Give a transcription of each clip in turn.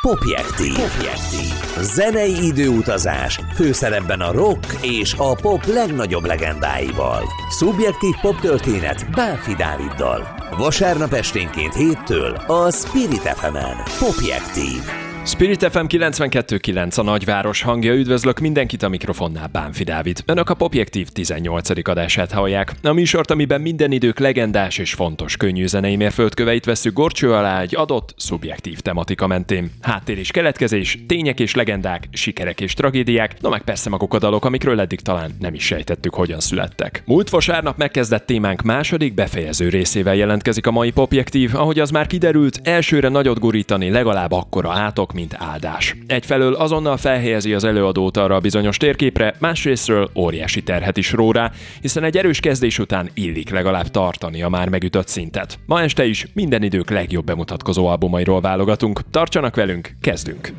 Popjektív. Popjektív. Zenei időutazás, főszerepben a rock és a pop legnagyobb legendáival. Szubjektív poptörténet Bánfi Dáviddal. Vasárnap esténként héttől a Spirit fm Popjektív. Spirit FM 92.9 a nagyváros hangja, üdvözlök mindenkit a mikrofonnál Bánfi Dávid. Önök a Popjektív 18. adását hallják. A műsort, amiben minden idők legendás és fontos könnyű zenei mérföldköveit veszük gorcső alá egy adott szubjektív tematika mentén. Háttér és keletkezés, tények és legendák, sikerek és tragédiák, no meg persze maguk a dalok, amikről eddig talán nem is sejtettük, hogyan születtek. Múlt vasárnap megkezdett témánk második befejező részével jelentkezik a mai Popjektív, ahogy az már kiderült, elsőre nagyot gurítani legalább akkora átok, mint áldás. Egyfelől azonnal felhelyezi az előadót arra a bizonyos térképre, másrésztről óriási terhet is ró rá, hiszen egy erős kezdés után illik legalább tartani a már megütött szintet. Ma este is minden idők legjobb bemutatkozó albumairól válogatunk. Tartsanak velünk, kezdünk!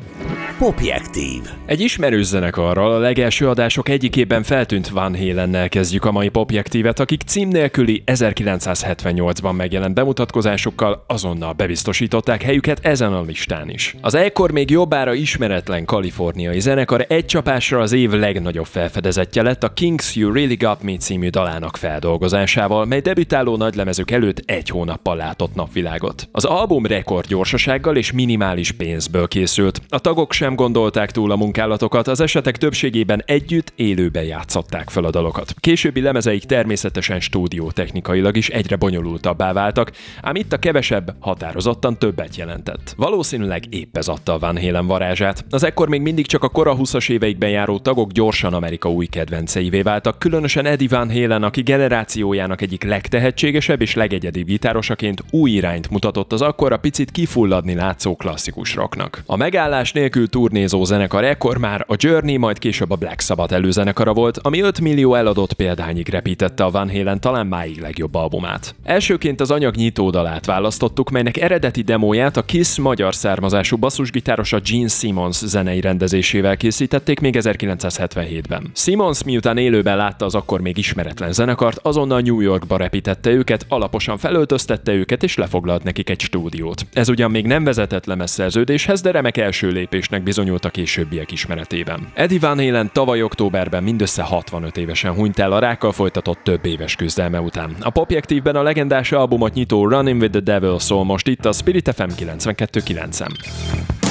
Popjektív. Egy ismerős zenekarral a legelső adások egyikében feltűnt Van Halennel kezdjük a mai Popjektívet, akik cím nélküli 1978-ban megjelent bemutatkozásokkal azonnal bebiztosították helyüket ezen a listán is. Az ekkor még jobbára ismeretlen kaliforniai zenekar egy csapásra az év legnagyobb felfedezetje lett a Kings You Really Got Me című dalának feldolgozásával, mely debütáló nagylemezük előtt egy hónappal látott napvilágot. Az album rekord gyorsasággal és minimális pénzből készült. A tagok sem gondolták túl a munkálatokat, az esetek többségében együtt élőben játszották fel a dalokat. Későbbi lemezeik természetesen stúdió technikailag is egyre bonyolultabbá váltak, ám itt a kevesebb határozottan többet jelentett. Valószínűleg épp ez adta a Van Halen varázsát. Az ekkor még mindig csak a kora 20-as éveikben járó tagok gyorsan Amerika új kedvenceivé váltak, különösen Eddie Van Halen, aki generációjának egyik legtehetségesebb és legegyedibb gitárosaként új irányt mutatott az akkora picit kifulladni látszó klasszikus rocknak. A megállás nélkül turnézó zenekar ekkor már a Journey, majd később a Black Sabbath előzenekara volt, ami 5 millió eladott példányig repítette a Van Halen talán máig legjobb albumát. Elsőként az anyag nyitódalát választottuk, melynek eredeti demóját a Kiss magyar származású basszusgitárosa Gene Simmons zenei rendezésével készítették még 1977-ben. Simmons miután élőben látta az akkor még ismeretlen zenekart, azonnal New Yorkba repítette őket, alaposan felöltöztette őket és lefoglalt nekik egy stúdiót. Ez ugyan még nem vezetett lemezszerződéshez, de remek első lépésnek bizonyult a későbbiek ismeretében. Eddie Van Halen tavaly októberben mindössze 65 évesen hunyt el a rákkal folytatott több éves küzdelme után. A Popjektívben a legendás albumot nyitó Running with the Devil szól most itt a Spirit FM 92.9-en.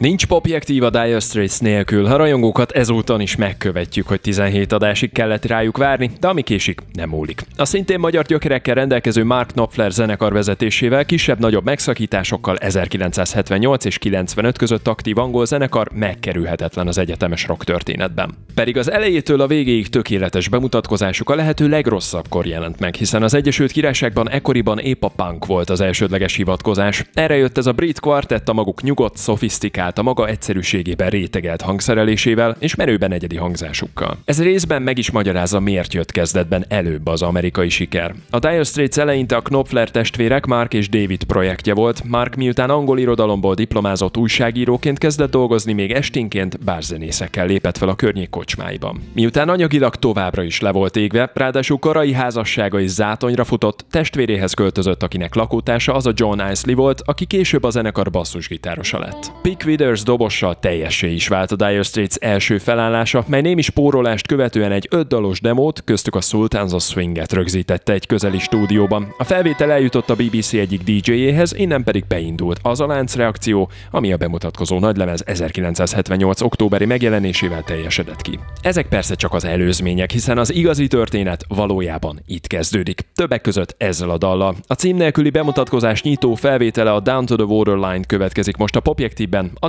Nincs popjektív a Dire Straits nélkül. A rajongókat ezúton is megkövetjük, hogy 17 adásig kellett rájuk várni, de ami késik, nem múlik. A szintén magyar gyökerekkel rendelkező Mark Knopfler zenekar vezetésével kisebb-nagyobb megszakításokkal 1978 és 95 között aktív angol zenekar megkerülhetetlen az egyetemes rock történetben. Pedig az elejétől a végéig tökéletes bemutatkozásuk a lehető legrosszabbkor jelent meg, hiszen az Egyesült Királyságban ekkoriban épp a punk volt az elsődleges hivatkozás. Erre jött ez a brit kvartett a maguk nyugodt, szofisztikált, a maga egyszerűségében rétegelt hangszerelésével és merőben egyedi hangzásukkal. Ez részben meg is magyarázza, miért jött kezdetben előbb az amerikai siker. A Dire Straits eleinte a Knopfler testvérek Mark és David projektje volt. Mark miután angol irodalomból diplomázott újságíróként kezdett dolgozni, még estinként bárzenészekkel lépett fel a környék kocsmáiban. Miután anyagilag továbbra is le volt égve, ráadásul korai házassága is zátonyra futott, testvéréhez költözött, akinek lakótársa az a John Isley volt, aki később a zenekar basszusgitárosa lett. Pick Withers dobossal teljessé is vált a Dire Straits első felállása, mely némi spórolást követően egy ötdalos demót, köztük a Sultans of Swing-et rögzítette egy közeli stúdióban. A felvétel eljutott a BBC egyik DJ-jéhez, innen pedig beindult az a láncreakció, ami a bemutatkozó nagylemez 1978. októberi megjelenésével teljesedett ki. Ezek persze csak az előzmények, hiszen az igazi történet valójában itt kezdődik. Többek között ezzel a dallal. A cím nélküli bemutatkozás nyitó felvétele a Down to the Waterline következik most a Popjektívben, a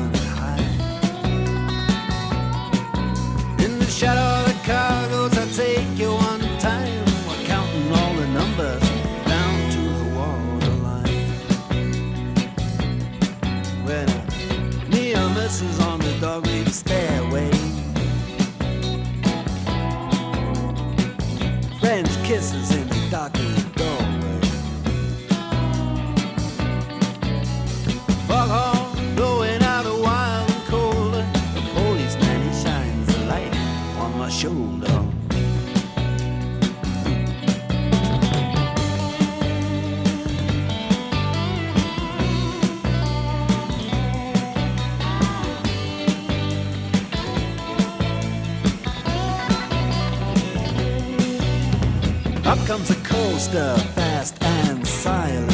Up comes a coaster, fast and silent.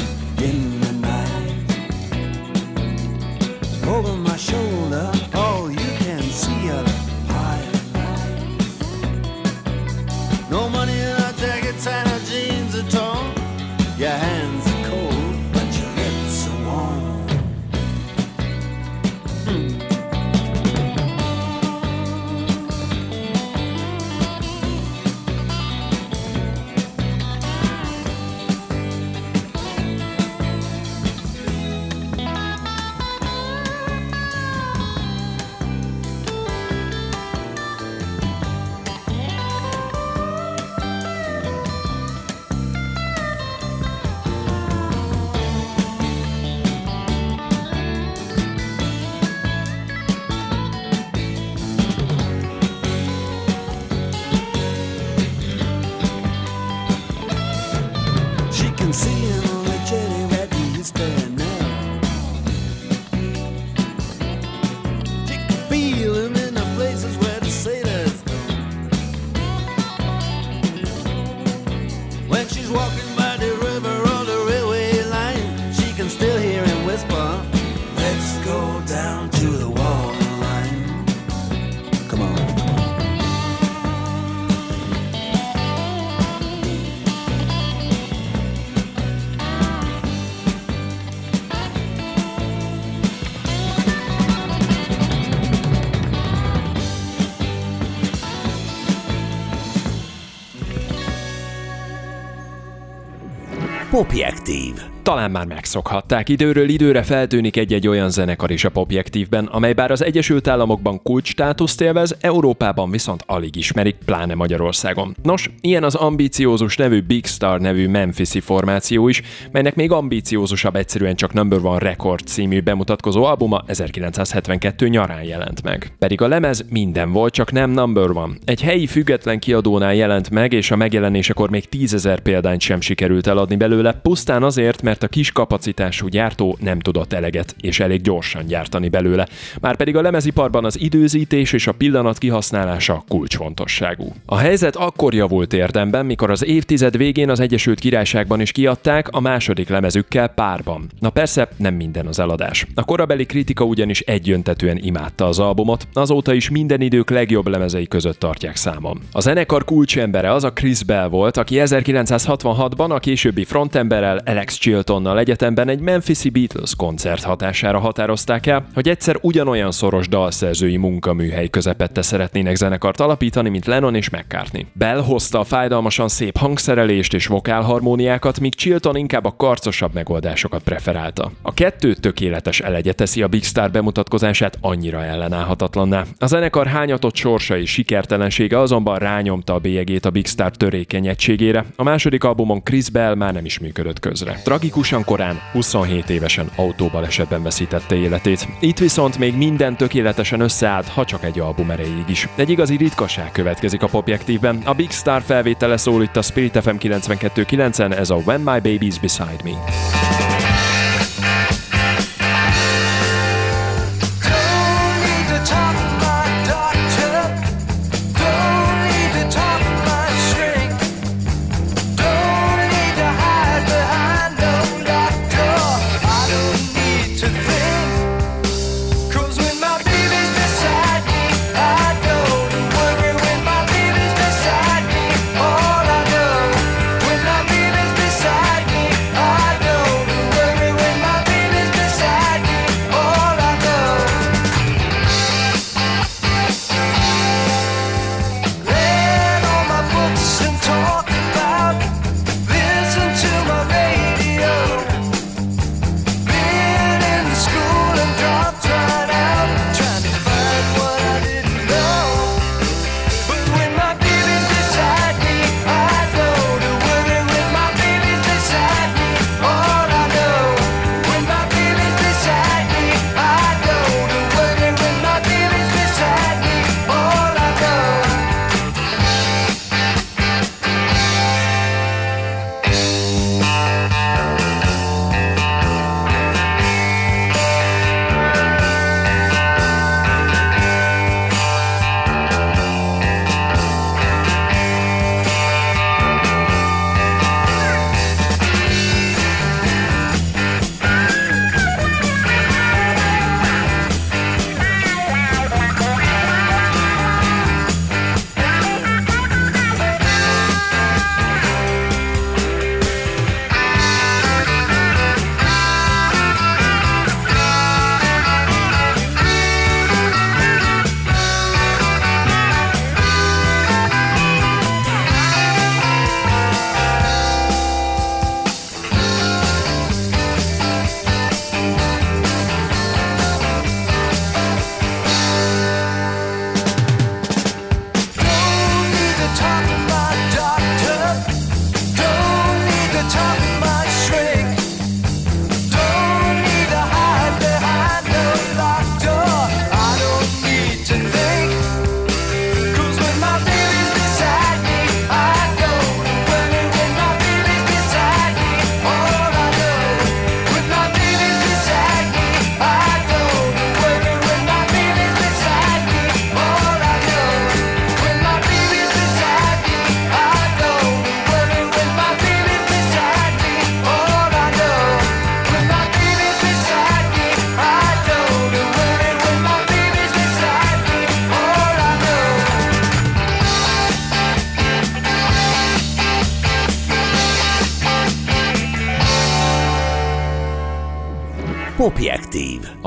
Popjektív. Talán már megszokhatták, időről időre feltűnik egy-egy olyan zenekar is a popjektívben, amely bár az Egyesült Államokban kulcs státuszt élvez, Európában viszont alig ismerik, pláne Magyarországon. Nos, ilyen az ambíciózus nevű Big Star nevű Memphisi formáció is, melynek még ambíciózusabb egyszerűen csak Number One Record című bemutatkozó albuma 1972 nyarán jelent meg. Pedig a lemez minden volt, csak nem Number One. Egy helyi független kiadónál jelent meg, és a megjelenésekor még tízezer példányt sem sikerült eladni belőle, pusztán azért, mert a kis kapacitású gyártó nem tudott eleget és elég gyorsan gyártani belőle. Márpedig a lemeziparban az időzítés és a pillanat kihasználása kulcsfontosságú. A helyzet akkor javult érdemben, mikor az évtized végén az Egyesült Királyságban is kiadták a második lemezükkel párban. Na persze, nem minden az eladás. A korabeli kritika ugyanis egyöntetően imádta az albumot, azóta is minden idők legjobb lemezei között tartják számon. A zenekar kulcsembere az a Chris Bell volt, aki 1966-ban a későbbi frontemberrel Alex Chiltonnal egyetemben egy Memphisi Beatles koncert hatására határozták el, hogy egyszer ugyanolyan szoros dalszerzői munkaműhely közepette szeretnének zenekart alapítani, mint Lennon és McCartney. Bell hozta a fájdalmasan szép hangszerelést és vokálharmóniákat, míg Chilton inkább a karcosabb megoldásokat preferálta. A kettő tökéletes elegye teszi a Big Star bemutatkozását annyira ellenállhatatlanná. A zenekar hányatott sorsa és sikertelensége azonban rányomta a bélyegét a Big Star törékeny egységére. A második albumon Chris Bell már nem is működött közre. Tragikusan korán, 27 évesen autóbalesetben veszítette életét. Itt viszont még minden tökéletesen összeállt, ha csak egy album erejéig is. Egy igazi ritkaság következik a popjektívben. A Big Star felvétele szól itt a Spirit FM 92.9-en, ez a When My Baby's Beside Me.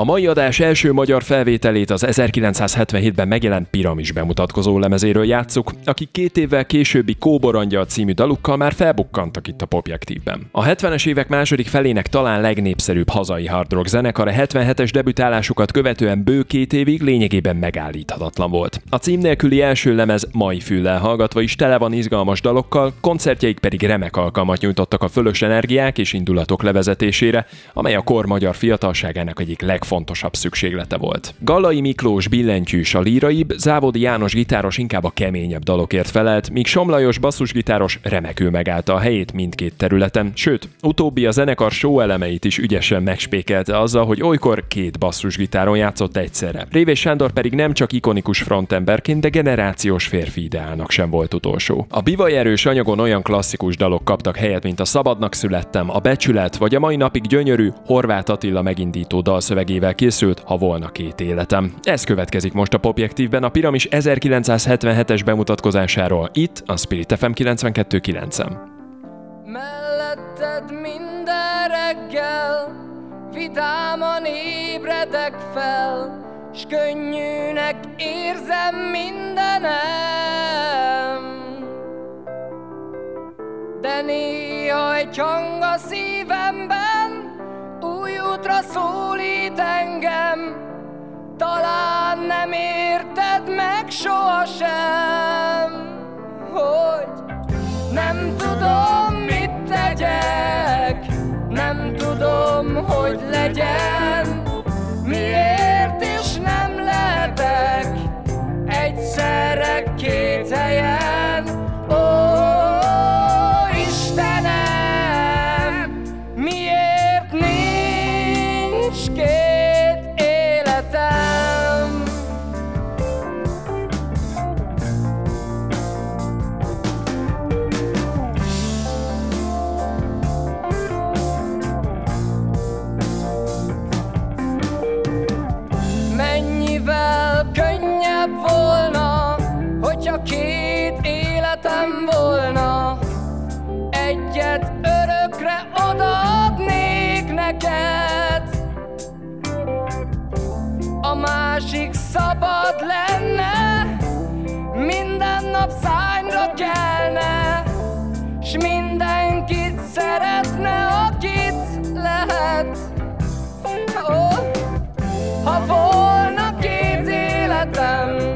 A mai adás első magyar felvételét az 1977-ben megjelent Piramis bemutatkozó lemezéről játsszuk, akik két évvel későbbi Kóborangya című dalukkal már felbukkantak itt a Popjektívben. A 70-es évek második felének talán legnépszerűbb hazai hard rock zenekar a 77-es debütálásukat követően bő két évig lényegében megállíthatatlan volt. A cím nélküli első lemez mai füllel hallgatva is tele van izgalmas dalokkal, koncertjeik pedig remek alkalmat nyújtottak a fölös energiák és indulatok levezetésére, amely a kor magyar fiatalságának egyik legfontosabb szükséglete volt. Gallai Miklós billentyűs a líraibb, Závodi János gitáros inkább a keményebb dalokért felelt, míg Somlajos basszusgitáros remekül megállta a helyét mindkét területen, sőt, utóbbi a zenekar show elemeit is ügyesen megspékelte azzal, hogy olykor két basszusgitáron játszott egyszerre. Révés Sándor pedig nem csak ikonikus frontemberként, de generációs férfi ideálnak sem volt utolsó. A bivaj erős anyagon olyan klasszikus dalok kaptak helyet, mint a Szabadnak születtem, a Becsület, vagy a mai napig gyönyörű Horváth Attila megindító dalszövegével készült Ha volna két életem. Ez következik most a Popjektívben a Piramis 1977-es bemutatkozásáról, itt a Spirit FM 92.9. Melletted minden reggel Vidáman ébredek fel S könnyűnek érzem mindenem De néha egy hang a szívemben útra szólít engem, talán nem érted meg sohasem, hogy nem tudom, mit tegyek, nem tudom, hogy legyen, miért is nem lehetek egyszerre két helyen. Másik szabad lenne, minden nap szányra kelne, s mindenkit szeretne, akit lehet. Oh, ha volna két életem,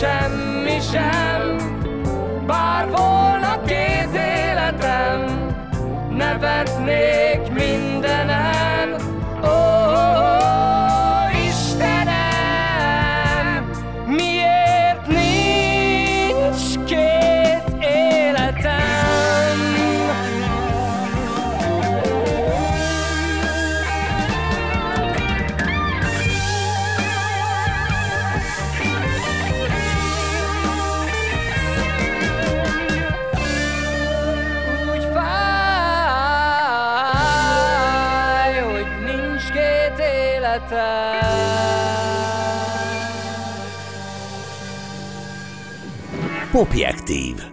sem, bár volna két életem, nevetnék Popjektív.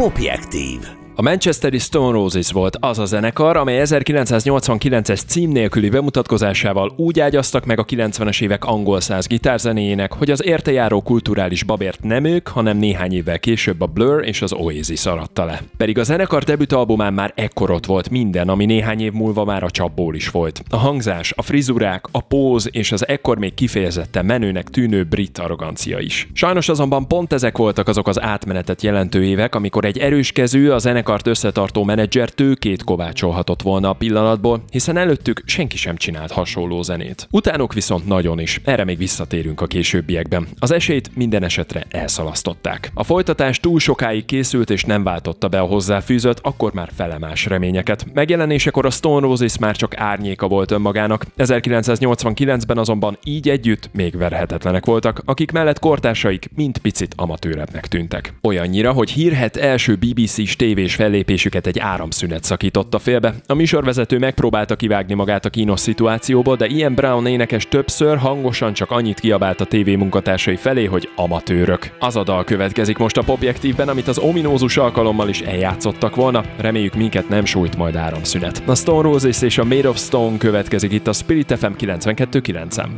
Popjektív. A Manchesteri Stone Roses volt az a zenekar, amely 1989-es cím nélküli bemutatkozásával úgy ágyaztak meg a 90-es évek angol száz gitárzenéjének, hogy az értejáró kulturális babért nem ők, hanem néhány évvel később a Blur és az Oasis aratta le. Pedig a zenekar debütalbumán már ekkor ott volt minden, ami néhány év múlva már a csapból is volt. A hangzás, a frizurák, a póz és az ekkor még kifejezetten menőnek tűnő brit arrogancia is. Sajnos azonban pont ezek voltak azok az átmenetet jelentő évek, amikor egy erős kezű, a zenekart összetartó menedzser tőkét kovácsolhatott volna a pillanatból, hiszen előttük senki sem csinált hasonló zenét. Utánuk viszont nagyon is, erre még visszatérünk a későbbiekben. Az esélyt minden esetre elszalasztották. A folytatás túl sokáig készült és nem váltotta be a hozzáfűzött, akkor már felemás reményeket. Megjelenésekor a Stone Roses már csak árnyéka volt önmagának, 1989-ben azonban így együtt még verhetetlenek voltak, akik mellett kortársaik mind picit amatőrebbnek tűntek. Olyannyira, hogy hírhet első BBC-s tévés fellépésüket egy áramszünet szakította félbe. A műsorvezető megpróbálta kivágni magát a kínos szituációból, de Ian Brown énekes többször hangosan csak annyit kiabált a tévé munkatársai felé, hogy amatőrök. Az a dal következik most a popjektívben, amit az ominózus alkalommal is eljátszottak volna. Reméljük minket nem sújt majd áramszünet. A Stone Roses és a Made of Stone következik itt a Spirit FM 92.9-en.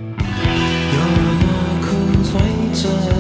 knuckles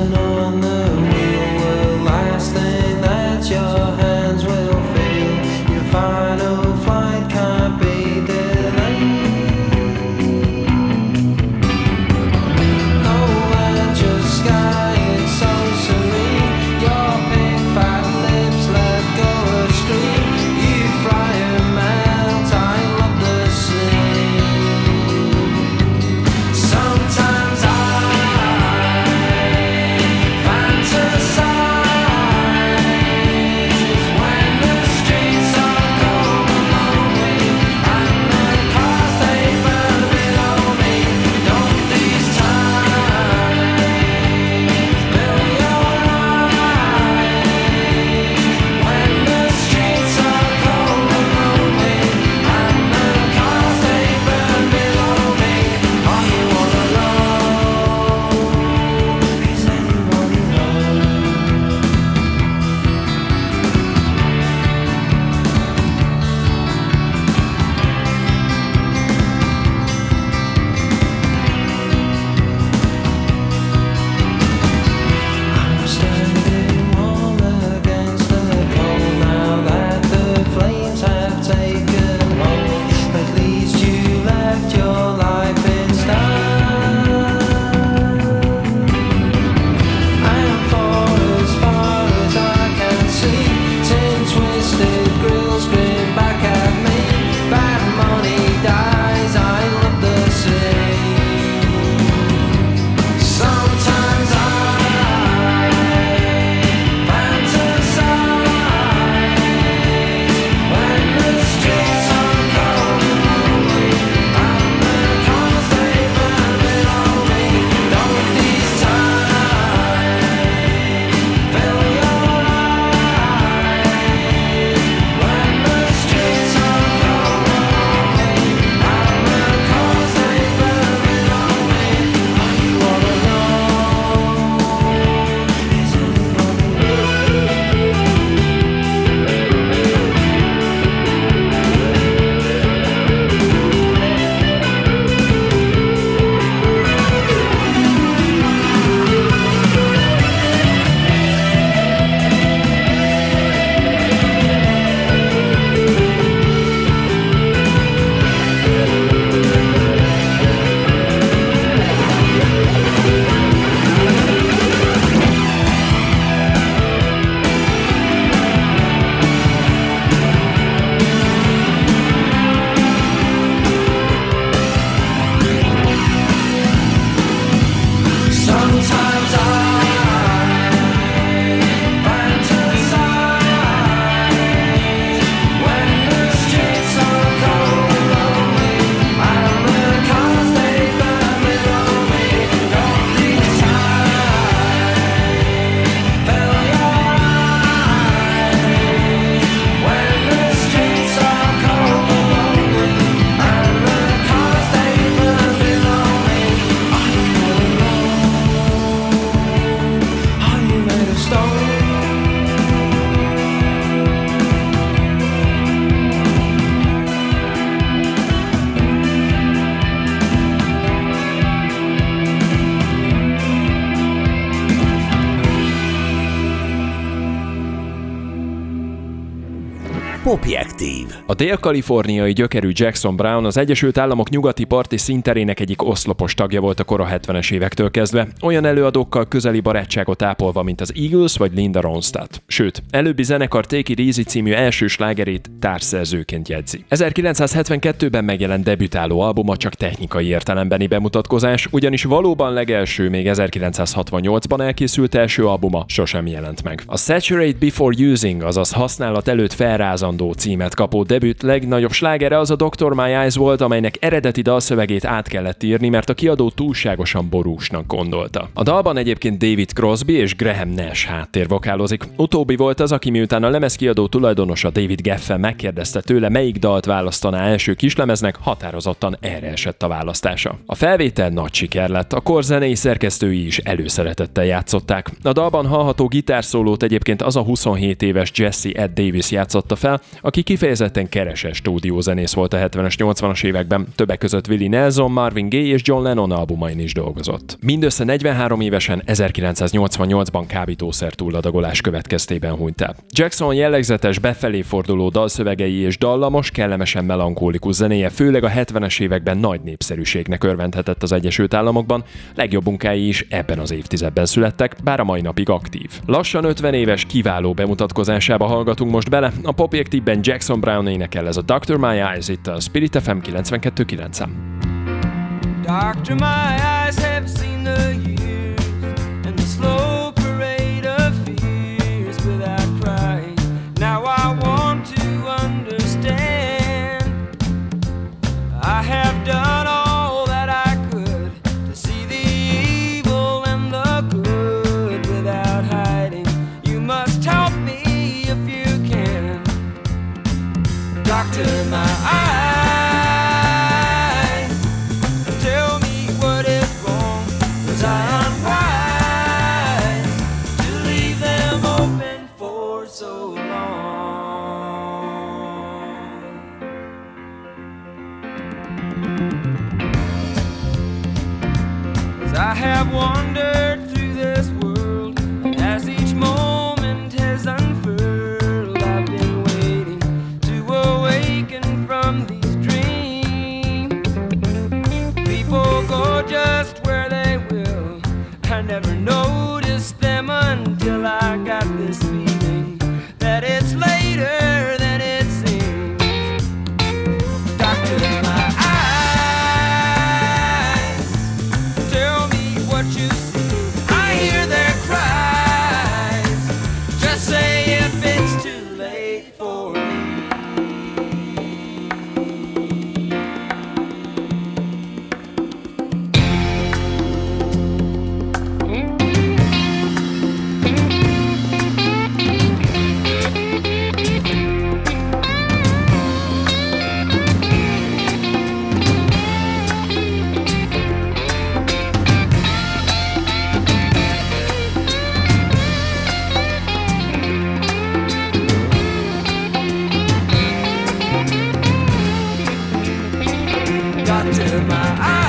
Popjektív. A dél-kaliforniai gyökerű Jackson Brown az Egyesült Államok nyugati parti színterének egyik oszlopos tagja volt a kora 70-es évektől kezdve, olyan előadókkal közeli barátságot ápolva, mint az Eagles vagy Linda Ronstadt. Sőt, előbbi zenekar Take It Easy című első slágerét társszerzőként jegyzi. 1972-ben megjelent debütáló albuma csak technikai értelembeni bemutatkozás, ugyanis valóban legelső, még 1968-ban elkészült első albuma sosem jelent meg. A Saturate Before Using, azaz használat előtt felrázandó címet kapó debüt legnagyobb slágere az a Dr. My Eyes volt, amelynek eredeti dalszövegét át kellett írni, mert a kiadó túlságosan borúsnak gondolta. A dalban egyébként David Crosby és Graham Nash háttérvokálozik. Utóbbi volt az, aki miután a lemezkiadó tulajdonosa David Geffen megkérdezte tőle, melyik dalt választaná első kislemeznek, határozottan erre esett a választása. A felvétel nagy siker lett, a kor zenei szerkesztői is előszeretettel játszották. A dalban hallható gitárszólót egyébként az a 27 éves Jesse Ed Davis játszotta fel, aki kifejezetten kereses stúdiózenész volt a 70-es 80-as években, többek között Willie Nelson, Marvin Gaye és John Lennon albumain is dolgozott. Mindössze 43 évesen 1988-ban kábítószer túladagolás következtében hunyt el. Jackson jellegzetes befelé forduló dalszövegei és dallamos, kellemesen melankólikus zenéje főleg a 70-es években nagy népszerűségnek örvendhetett az Egyesült Államokban, legjobb munkái is ebben az évtizedben születtek, bár a mai napig aktív. Lassan 50 éves kiváló bemutatkozásába hallgatunk most bele, a popjektívben Jackson Brown énekel ez a Dr. My Eyes itt a Spirit FM 92.9. Doctor, my eyes Doctor, my eyes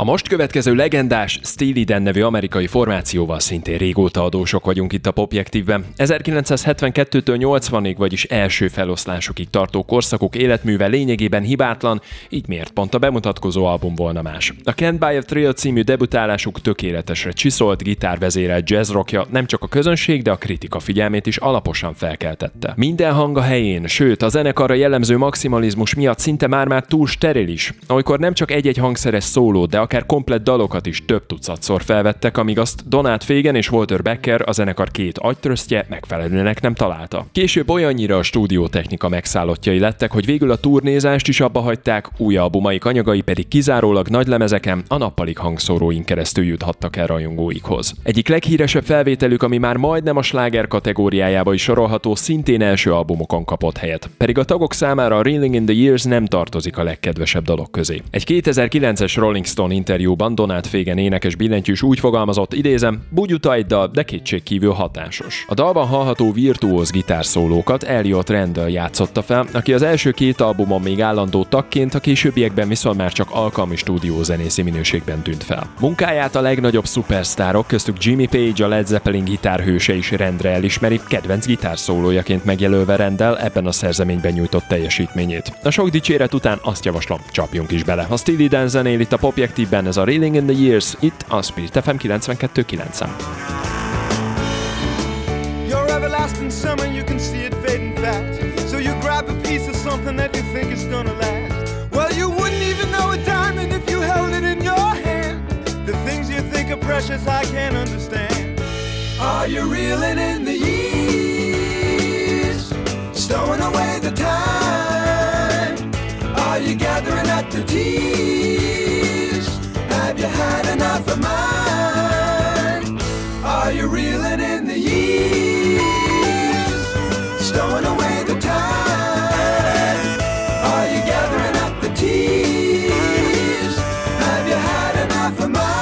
A most következő legendás Steely Dan nevű amerikai formációval szintén régóta adósok vagyunk itt a Popjektívben. 1972-től 80-ig, vagyis első feloszlásokig tartó korszakok életműve lényegében hibátlan, így miért pont a bemutatkozó album volna más. A Can't Buy a Thrill című debutálásuk tökéletesre csiszolt, gitárvezérelt jazzrockja nem csak a közönség, de a kritika figyelmét is alaposan felkeltette. Minden hang a helyén, sőt a zenekarra jellemző maximalizmus miatt szinte már-már túl steril amikor nem csak egy-egy hangszeres szóló, de akár komplett dalokat is több tucatszor felvettek, amíg azt Donát Fégen és Walter Becker a zenekar két agytrösztje megfelelőnek nem találta. Később olyannyira a stúdiótechnika megszállottjai lettek, hogy végül a turnézást is abba hagyták, új albumaik anyagai pedig kizárólag nagy lemezeken, a nappalik hangszóróin keresztül juthattak el rajongóikhoz. Egyik leghíresebb felvételük, ami már majdnem a sláger kategóriájába is sorolható, szintén első albumokon kapott helyet. Pedig a tagok számára a Reeling in the Years nem tartozik a legkedvesebb dalok közé. Egy 2009-es Rolling Stone interjúban Donát Fégen énekes billentyűs úgy fogalmazott, idézem, bugyutaiddal, de kétségkívül hatásos. A dalban hallható virtuóz gitárszólókat Elliot Randall játszotta fel, aki az első két albumon még állandó tagként, a későbbiekben viszont már csak alkalmi stúdiózenészi minőségben tűnt fel. Munkáját a legnagyobb szupersztárok, köztük Jimmy Page, a Led Zeppelin gitárhőse is rendre elismeri, kedvenc gitárszólójaként megjelölve Rendel ebben a szerzeményben nyújtott teljesítményét. A sok dicséret után azt javaslom, csapjunk is bele. A Steely Dan zenél itt a Popjektívben ez a Reeling in the Years, itt a Spirit FM 92.9. Your everlasting summer, you can see it fading fast. So you grab a piece of something that you think is gonna last. Well, you wouldn't even know a diamond if you held it in your hand. The things you think are precious, I can't understand. Are you reeling in the years? Stowing away the time? Are you gathering mine? Are you reeling in the years? Stowing away the time? Are you gathering up the tears? Have you had enough of mine?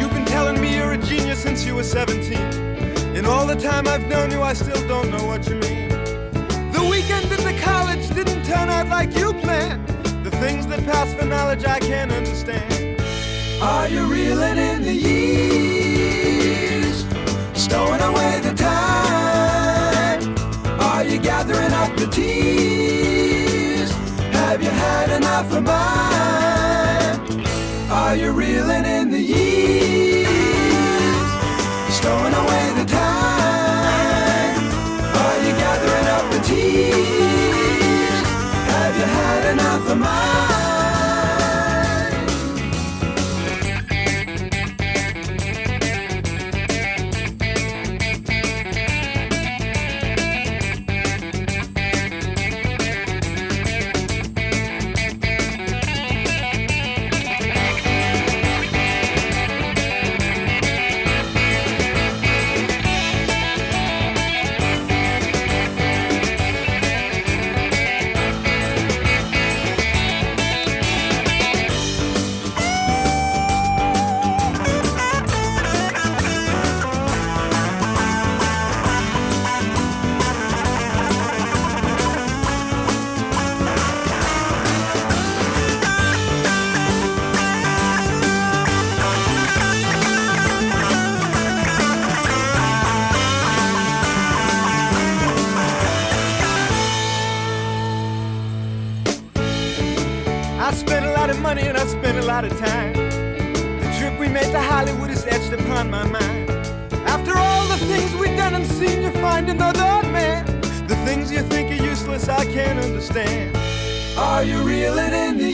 You've been telling me you're a genius since you were 17. In all the time I've known you, I still don't know what you mean. The weekend at the college didn't turn out like you planned. The pass for knowledge I can't understand. Are you reeling in the years? Stowing away the time? Are you gathering up the tears? Have you had enough of mine? Are you reeling in the years? Stowing away the time? Are you gathering up the tears? Have you had enough of mine? Understand. Are you reeling in the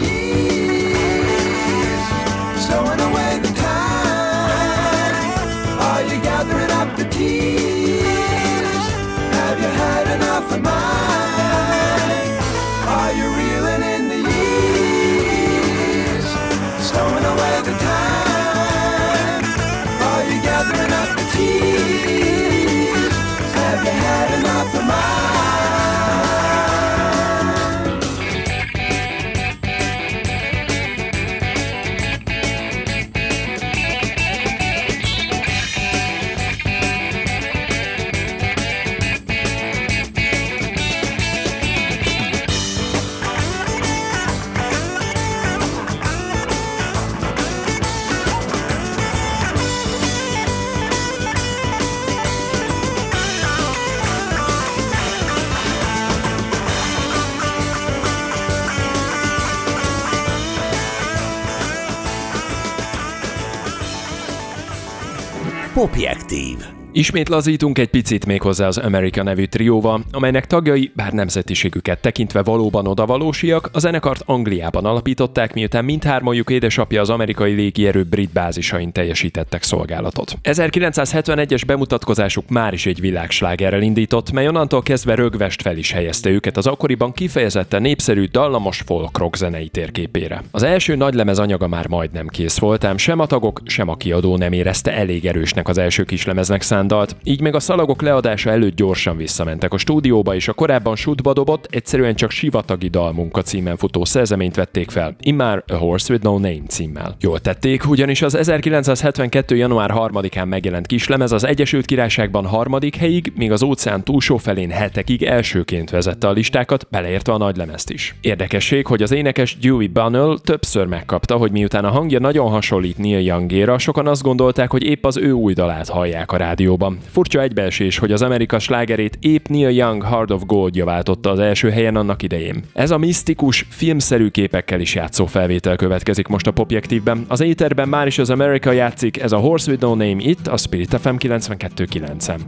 Ismét lazítunk egy picit még hozzá az America nevű trióval, amelynek tagjai, bár nemzetiségüket tekintve valóban odavalósiak, a zenekart Angliában alapították, miután mindhármajuk édesapja az amerikai légierő brit bázisain teljesítettek szolgálatot. 1971-es bemutatkozásuk már is egy világslágerrel indított, mely onnantól kezdve rögvest fel is helyezte őket az akkoriban kifejezetten népszerű dallamos folk rock zenei térképére. Az első nagylemez anyaga már majdnem kész volt, ám sem a tagok, sem a kiadó nem érezte elég erősnek az első kislemeznek szánt dalt, így meg a szalagok leadása előtt gyorsan visszamentek a stúdióba, és a korábban shootba dobott, egyszerűen csak Sivatagi dalmunka címen futó szerzeményt vették fel, immár A Horse With No Name címmel. Jól tették, ugyanis az 1972. január 3-án megjelent kislemez az Egyesült Királyságban harmadik helyig, míg az óceán túlsó felén hetekig elsőként vezette a listákat, beleértve a nagylemezt is. Érdekesség, hogy az énekes Dewey Bunnell többször megkapta, hogy miután a hangja nagyon hasonlít Neil Youngéra, sokan azt gondolták, hogy épp az ő új dalát hallják a rádióban valóban. Furcsa egybeesés, hogy az Amerika slágerét épp Neil Young Heart of Gold váltotta az első helyen annak idején. Ez a misztikus, filmszerű képekkel is játszó felvétel következik most a Popjektívben. Az éterben már is az Amerika játszik, ez a Horse With No Name itt, a Spirit FM 92.9-en.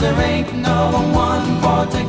there ain't no one for to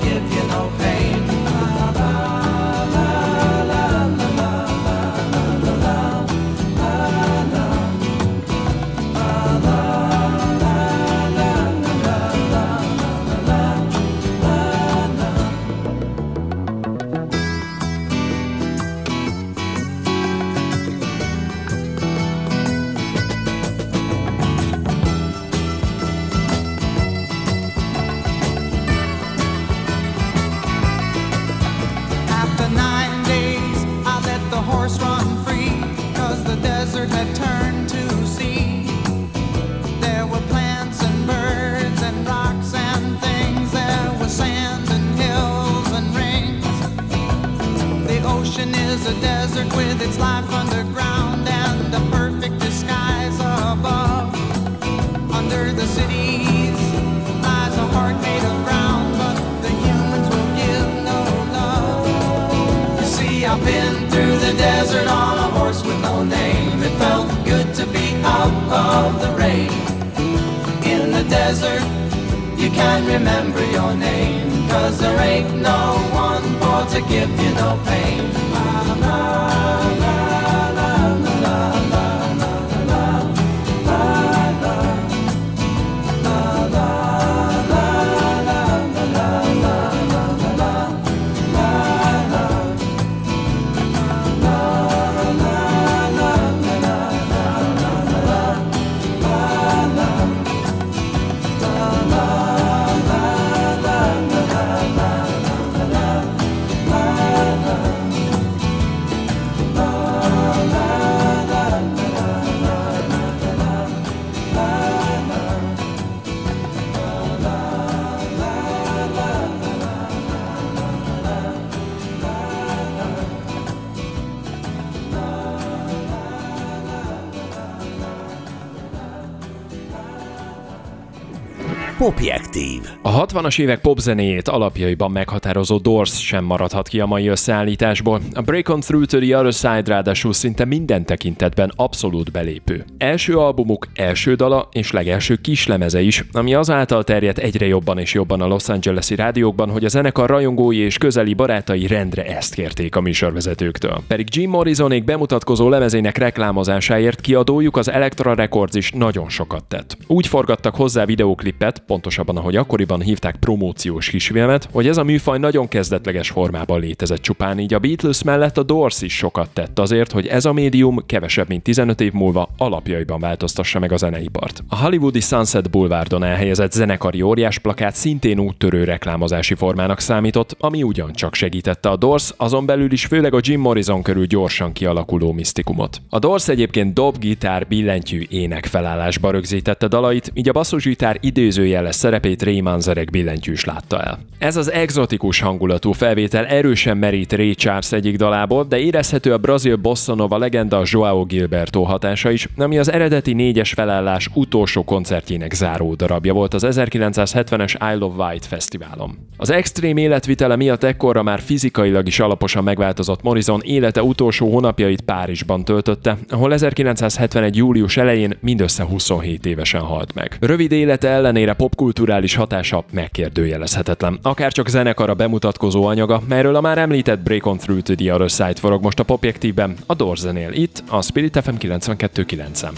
A 60-as évek popzenéjét alapjaiban meghatározó Doors sem maradhat ki a mai összeállításból. A Break On Through to the Other Side ráadásul szinte minden tekintetben abszolút belépő. Első albumuk, első dala és legelső kislemeze is, ami azáltal terjedt egyre jobban és jobban a Los Angeles-i rádiókban, hogy a zenekar rajongói és közeli barátai rendre ezt kérték a műsorvezetőktől. Pedig Jim Morrisonék bemutatkozó lemezének reklámozásáért kiadójuk az Elektra Records is nagyon sokat tett. Úgy forgattak hozzá videóklipet, pontosabban ahogy akkoriban hívták promóciós kisfilmet, hogy ez a műfaj nagyon kezdetleges formában létezett csupán, így a Beatles mellett a Doors is sokat tett azért, hogy ez a médium kevesebb mint 15 év múlva alapjaiban változtassa meg a zeneipart. A hollywoodi Sunset Boulevardon elhelyezett zenekari óriás plakát szintén úttörő reklámozási formának számított, ami ugyancsak segítette a Doors, azon belül is főleg a Jim Morrison körül gyorsan kialakuló misztikumot. A Doors egyébként dob, gitár, billentyű, ének felállásba rögzítette dalait, így a basszusgitár idézőjeles szerepét Ray Manzarek billentyűs látta el. Ez az egzotikus hangulatú felvétel erősen merít Ray Charles egyik dalából, de érezhető a brazil bossa nova legenda Joao Gilberto hatása is, ami az eredeti négyes felállás utolsó koncertjének záró darabja volt az 1970-es Isle of Wight fesztiválon. Az extrém életvitele miatt ekkorra már fizikailag is alaposan megváltozott Morrison élete utolsó hónapjait Párizsban töltötte, ahol 1971. július elején mindössze 27 évesen halt meg. Rövid élete ellenére popkulturális hatása megkérdőjelezhetetlen. Akár csak zenekara bemutatkozó anyaga, melyről a már említett Break On Through to the Other Side forog most a popjektívben, a Dorzenél itt, a Spirit FM 92.9.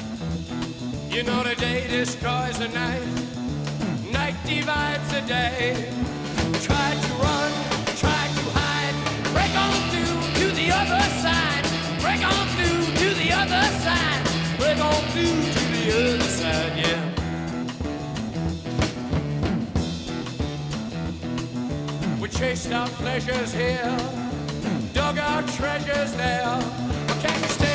You know the day destroys the night, night divides the day. Try to run, try to hide, break on through to the other side, break on through to the other side, break on through to the other chased our pleasures here, dug our treasures there. But can you still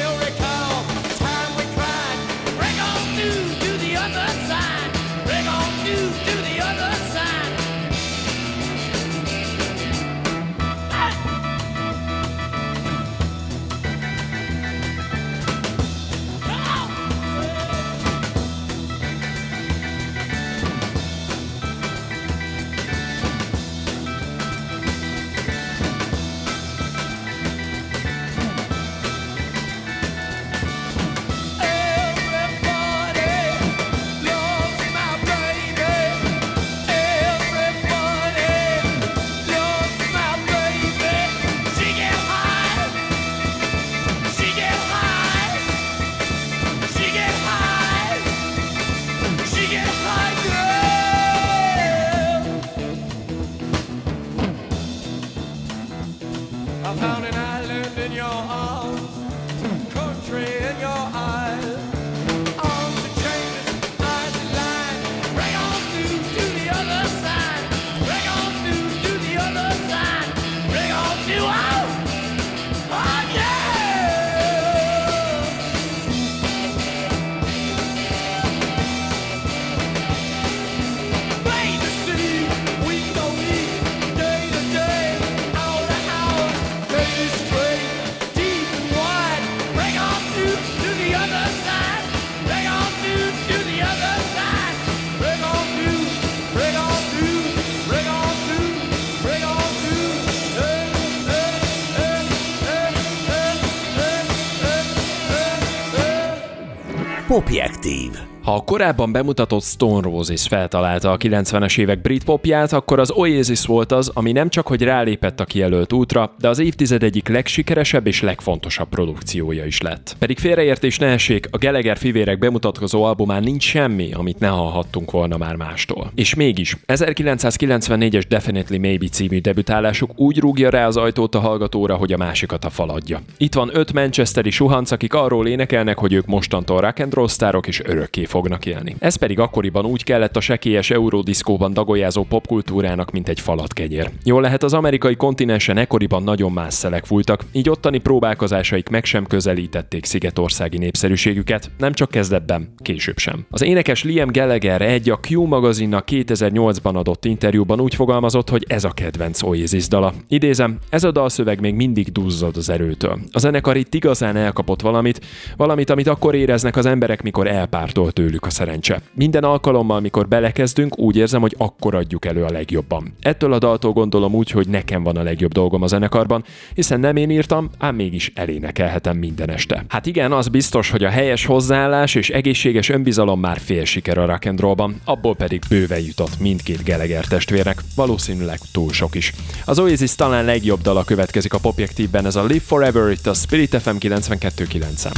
Popjektív. Ha a korábban bemutatott Stone Roses feltalálta a 90-es évek brit popját, akkor az Oasis volt az, ami nem csak hogy rálépett a kijelölt útra, de az évtized egyik legsikeresebb és legfontosabb produkciója is lett. Pedig félreértés ne essék, a Gallagher fivérek bemutatkozó albumán nincs semmi, amit ne hallhattunk volna már mástól. És mégis, 1994-es Definitely Maybe című debütálásuk úgy rúgja rá az ajtót a hallgatóra, hogy a másikat a faladja. Itt van öt manchesteri suhanc, akik arról énekelnek, hogy ők mostantól rock and roll sztárok és örökké fognak élni. Ez pedig akkoriban úgy kellett a sekélyes eurodiszkóban dagolyázó popkultúrának, mint egy falat kegyér. Jól lehet az amerikai kontinensen ekkoriban nagyon más szelek fújtak, így ottani próbálkozásaik meg sem közelítették szigetországi népszerűségüket, nem csak kezdetben, később sem. Az énekes Liam Gallagher egy a Q magazinnak 2008-ban adott interjúban úgy fogalmazott, hogy ez a kedvenc Oasis dala. Idézem, ez a dalszöveg még mindig duzzad az erőtől. A zenekar itt igazán elkapott valamit, valamit, amit akkor éreznek az emberek, mikor elpártolt tőlük a szerencse. Minden alkalommal, mikor belekezdünk, úgy érzem, hogy akkor adjuk elő a legjobban. Ettől a daltól gondolom úgy, hogy nekem van a legjobb dolgom a zenekarban, hiszen nem én írtam, ám mégis elénekelhetem minden este. Hát igen, az biztos, hogy a helyes hozzáállás és egészséges önbizalom már fél siker a rock and rollban, abból pedig bőven jutott mindkét Gallagher testvérnek, valószínűleg túl sok is. Az Oasis talán legjobb dala következik a popjektívben, ez a Live Forever itt a Spirit FM 92.9-en.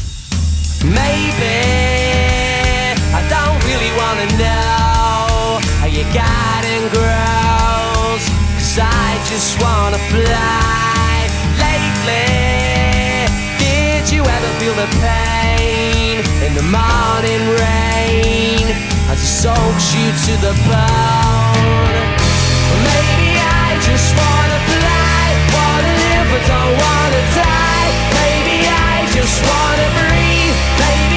Maybe wanna know how your garden grows. Cause I just wanna fly. Lately, did you ever feel the pain in the morning rain as it soaks you to the bone? Maybe I just wanna fly, wanna live but don't wanna die. Maybe I just wanna breathe. Maybe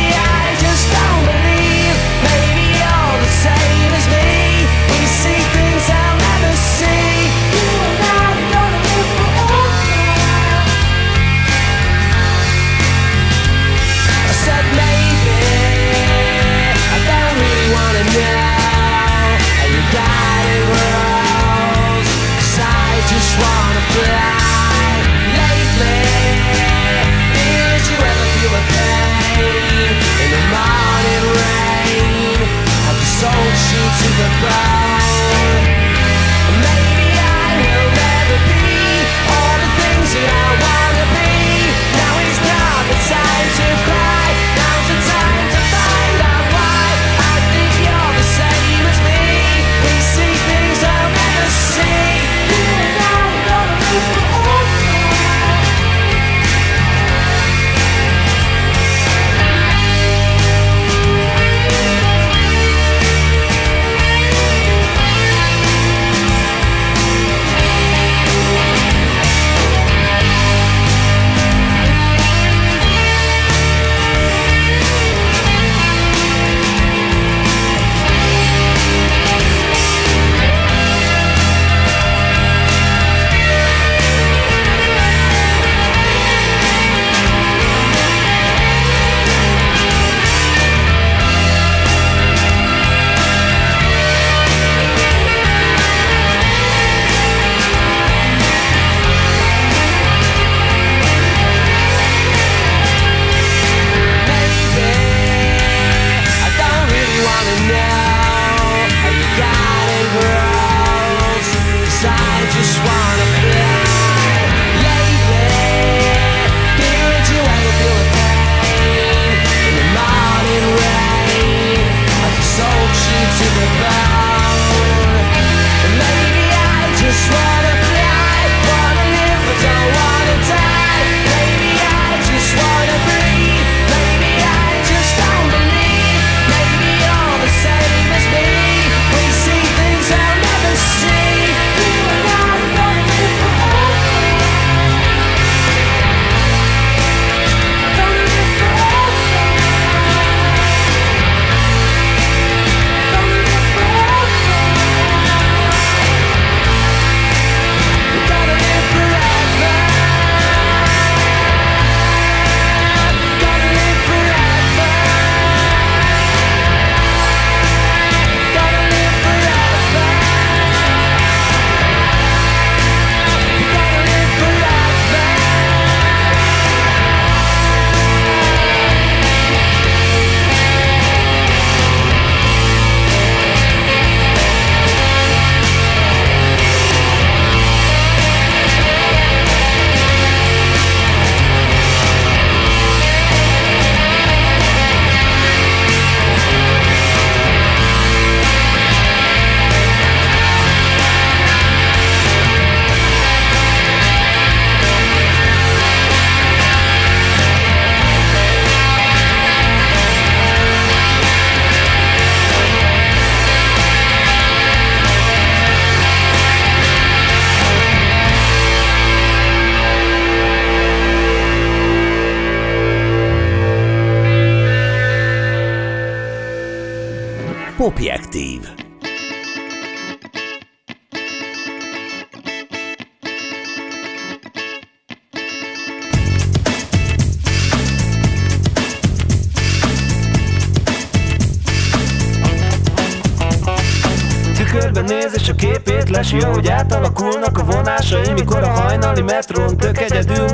néz és a képét lesi, ahogy átalakulnak a vonásai Mikor a hajnali metrón tök egyedül.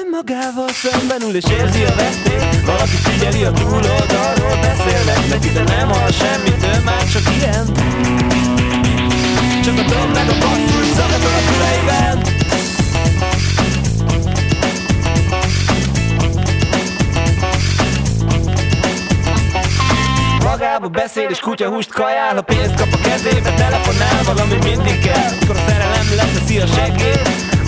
Önmagával szemben ül és érzi a vesztét Valaki figyeli a túloldalról beszélnek neki De nem hall semmit, ő már csak ilyen. Csak a dob meg a basszus zakatol a füleiben Magába beszél és kutyahúst kajál. Ha pénzt kap a kezébe, telefonál valami mindig kell. Mikor a szerelem leteszi a seggét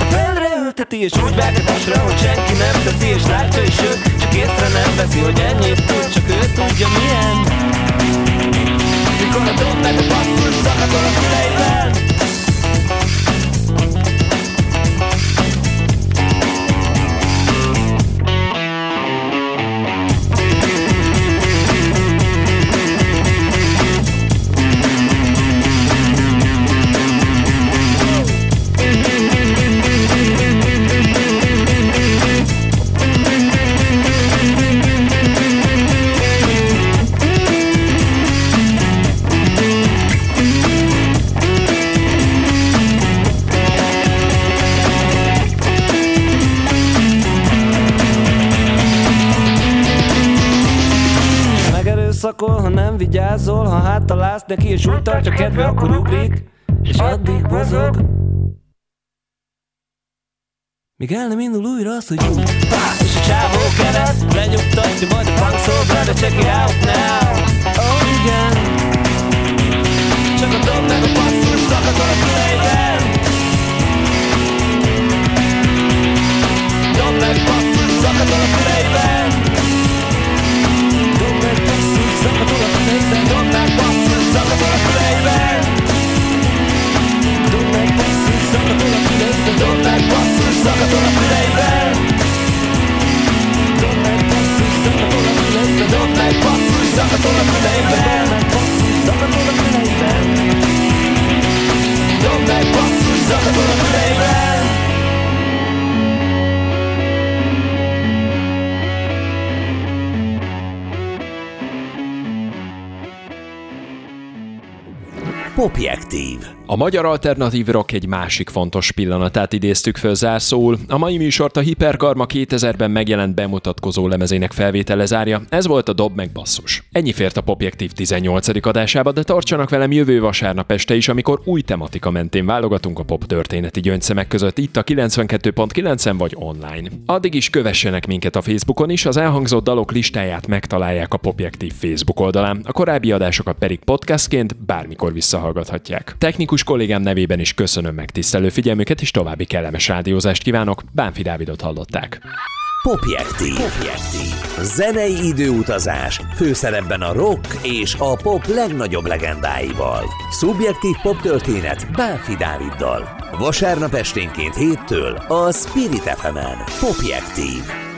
A földre ülteti és úgy vágyatasra, hogy senki nem teszi És látja is ő, csak észre nem veszi, hogy ennyit tud Csak ő tudja milyen. Mikor a dob meg a basszus szakadol a füleiben tartja kedve, akkor ugrik És addig bozog. Míg el nem indul újra az, hogy Pá! És a csávó keret lenyugtatja majd a funk soul brother Check it out now. Oh igen. Csak a dob meg a basszus szakadol a füleiben Dob meg basszus szakadol a füleiben Dob meg basszus szakadol Don't they bust through something for the flavor? Popjektív. A magyar alternatív rock egy másik fontos pillanatát idéztük föl zárszóul. A mai műsort a Hiperkarma 2000-ben megjelent bemutatkozó lemezének felvétele zárja. Ez volt a Dob meg basszus. Ennyi fért a Popjektív 18. adásába, de tartsanak velem jövő vasárnap este is, amikor új tematika mentén válogatunk a pop történeti gyöngyszemek között itt a 92.9-en vagy online. Addig is kövessenek minket a Facebookon is, az elhangzott dalok listáját megtalálják a Popjektív Facebook oldalán, a korábbi adásokat pedig podcastként bármikor visszahallgathatják. Technikus kollégám nevében is köszönöm megtisztelő figyelmüket, és további kellemes rádiózást kívánok. Bánfi Dávidot hallották. Popjektív. Popjektív. Zenei időutazás, főszerepben a rock és a pop legnagyobb legendáival. Szubjektív pop történet Bánfi Dáviddal. Vasárnap esténként héttől a Spirit fm -en. Popjektív.